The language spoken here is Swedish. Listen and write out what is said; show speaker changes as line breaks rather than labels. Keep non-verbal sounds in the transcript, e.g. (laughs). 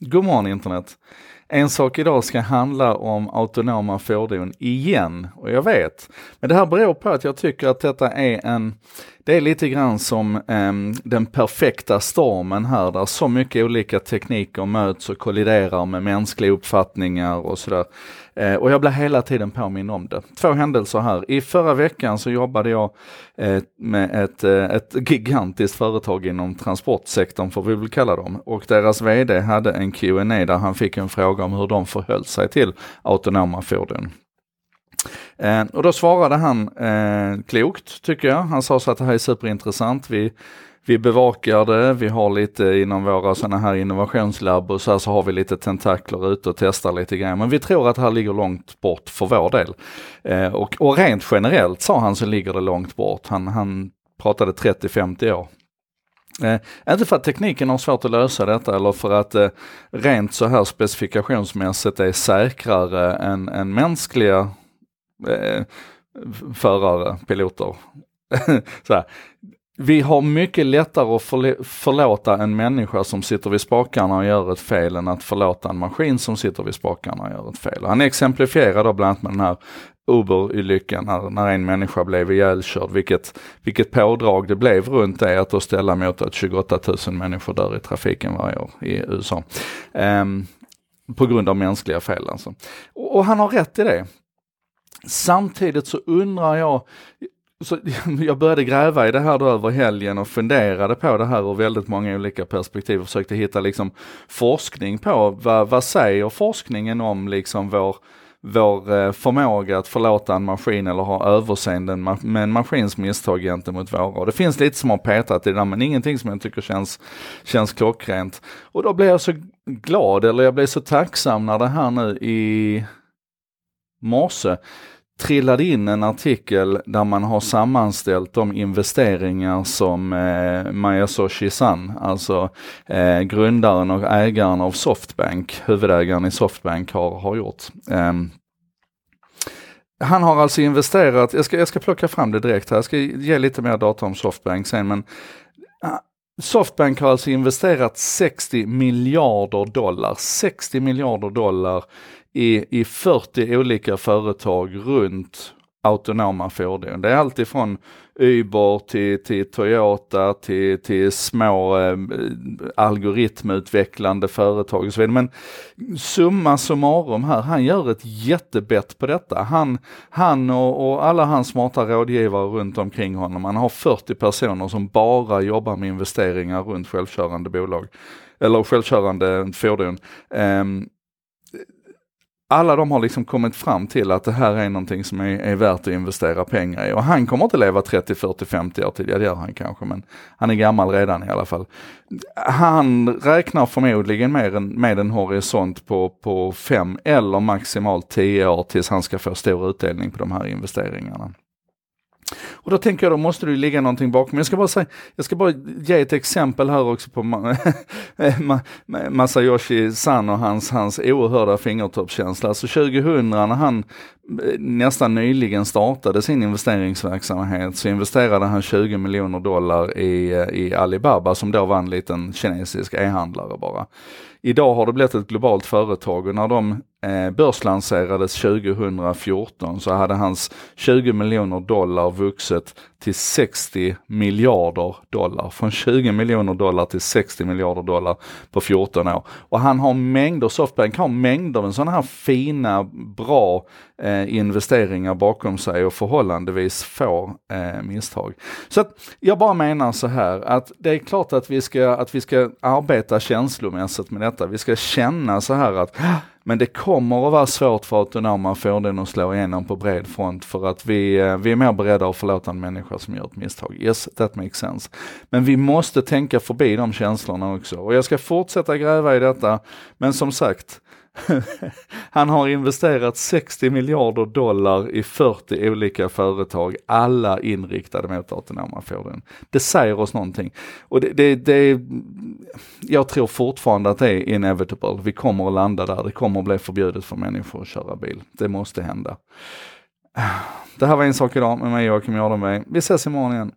God morgon internet! En sak idag ska handla om autonoma fordon igen, och jag vet. Men det här beror på att jag tycker att detta är en, det är lite grann som eh, den perfekta stormen här, där så mycket olika tekniker möts och kolliderar med mänskliga uppfattningar och sådär. Eh, och jag blir hela tiden påminn om det. Två händelser här. I förra veckan så jobbade jag eh, med ett, eh, ett gigantiskt företag inom transportsektorn, får vi väl kalla dem. Och deras VD hade en Q&A där han fick en fråga om hur de förhöll sig till autonoma fordon. Eh, och då svarade han eh, klokt tycker jag. Han sa så att det här är superintressant. Vi, vi bevakar det, vi har lite inom våra sådana här innovationslabb och så här så har vi lite tentakler ute och testar lite grejer. Men vi tror att det här ligger långt bort för vår del. Eh, och, och rent generellt sa han så ligger det långt bort. Han, han pratade 30-50 år. Eh, inte för att tekniken har svårt att lösa detta eller för att eh, rent så här specifikationsmässigt är säkrare än, än mänskliga eh, förare, piloter. (laughs) så här. Vi har mycket lättare att förlåta en människa som sitter vid spakarna och gör ett fel än att förlåta en maskin som sitter vid spakarna och gör ett fel. Han exemplifierar då bland annat med den här Uber-olyckan när, när en människa blev ihjälkörd, vilket, vilket pådrag det blev runt det att då ställa mot att 28 000 människor dör i trafiken varje år i USA. Um, på grund av mänskliga fel alltså. Och, och han har rätt i det. Samtidigt så undrar jag, så (laughs) jag började gräva i det här då över helgen och funderade på det här ur väldigt många olika perspektiv och försökte hitta liksom forskning på vad, vad säger forskningen om liksom vår, vår eh, förmåga att förlåta en maskin eller ha överseende med en maskins misstag gentemot våra. Och det finns lite som har petat i det där men ingenting som jag tycker känns, känns klockrent. Och då blir jag så glad, eller jag blir så tacksam när det här nu i morse trillade in en artikel där man har sammanställt de investeringar som eh, Mayasoshi San, alltså eh, grundaren och ägaren av Softbank, huvudägaren i Softbank har, har gjort. Eh, han har alltså investerat, jag ska, jag ska plocka fram det direkt här, jag ska ge lite mer data om Softbank sen, men eh, Softbank har alltså investerat 60 miljarder dollar, 60 miljarder dollar i, i 40 olika företag runt autonoma fordon. Det är alltifrån Uber till, till Toyota till, till små eh, algoritmutvecklande företag och så vidare. Men summa summarum här, han gör ett jättebett på detta. Han, han och, och, alla hans smarta rådgivare runt omkring honom, han har 40 personer som bara jobbar med investeringar runt självkörande bolag eller självkörande fordon. Um, alla de har liksom kommit fram till att det här är någonting som är, är värt att investera pengar i. Och han kommer inte leva 30, 40, 50 år till, ja det gör han kanske, men han är gammal redan i alla fall. Han räknar förmodligen med en, med en horisont på, på fem eller maximalt 10 år tills han ska få stor utdelning på de här investeringarna. Och då tänker jag, då måste det ju ligga någonting bakom. Jag ska bara säga, jag ska bara ge ett exempel här också på (laughs) Masayoshi San och hans, hans oerhörda fingertoppskänsla. Alltså 2000 när han eh, nästan nyligen startade sin investeringsverksamhet så investerade han 20 miljoner dollar i, eh, i Alibaba som då var en liten kinesisk e-handlare bara. Idag har det blivit ett globalt företag och när de eh, börslanserades 2014 så hade hans 20 miljoner dollar vuxit till 60 miljarder dollar. Från 20 miljoner dollar till 60 miljarder dollar på 14 år. Och han har mängder, Softbank har mängder av sådana här fina, bra eh, investeringar bakom sig och förhållandevis få eh, misstag. Så att jag bara menar så här att det är klart att vi ska, att vi ska arbeta känslomässigt med detta. Vi ska känna så här att men det kommer att vara svårt för autonoma fordon att slå igenom på bred front för att vi, eh, vi är mer beredda att förlåta en människa som gör ett misstag. Yes, that makes sense. Men vi måste tänka förbi de känslorna också. Och jag ska fortsätta gräva i detta, men som sagt, han har investerat 60 miljarder dollar i 40 olika företag, alla inriktade mot autonoma fordon. Det säger oss någonting. Och det, det, det, jag tror fortfarande att det är inevitable. Vi kommer att landa där. Det kommer att bli förbjudet för människor att köra bil. Det måste hända. Det här var en sak idag med mig Joakim Jardenberg. Vi ses imorgon igen.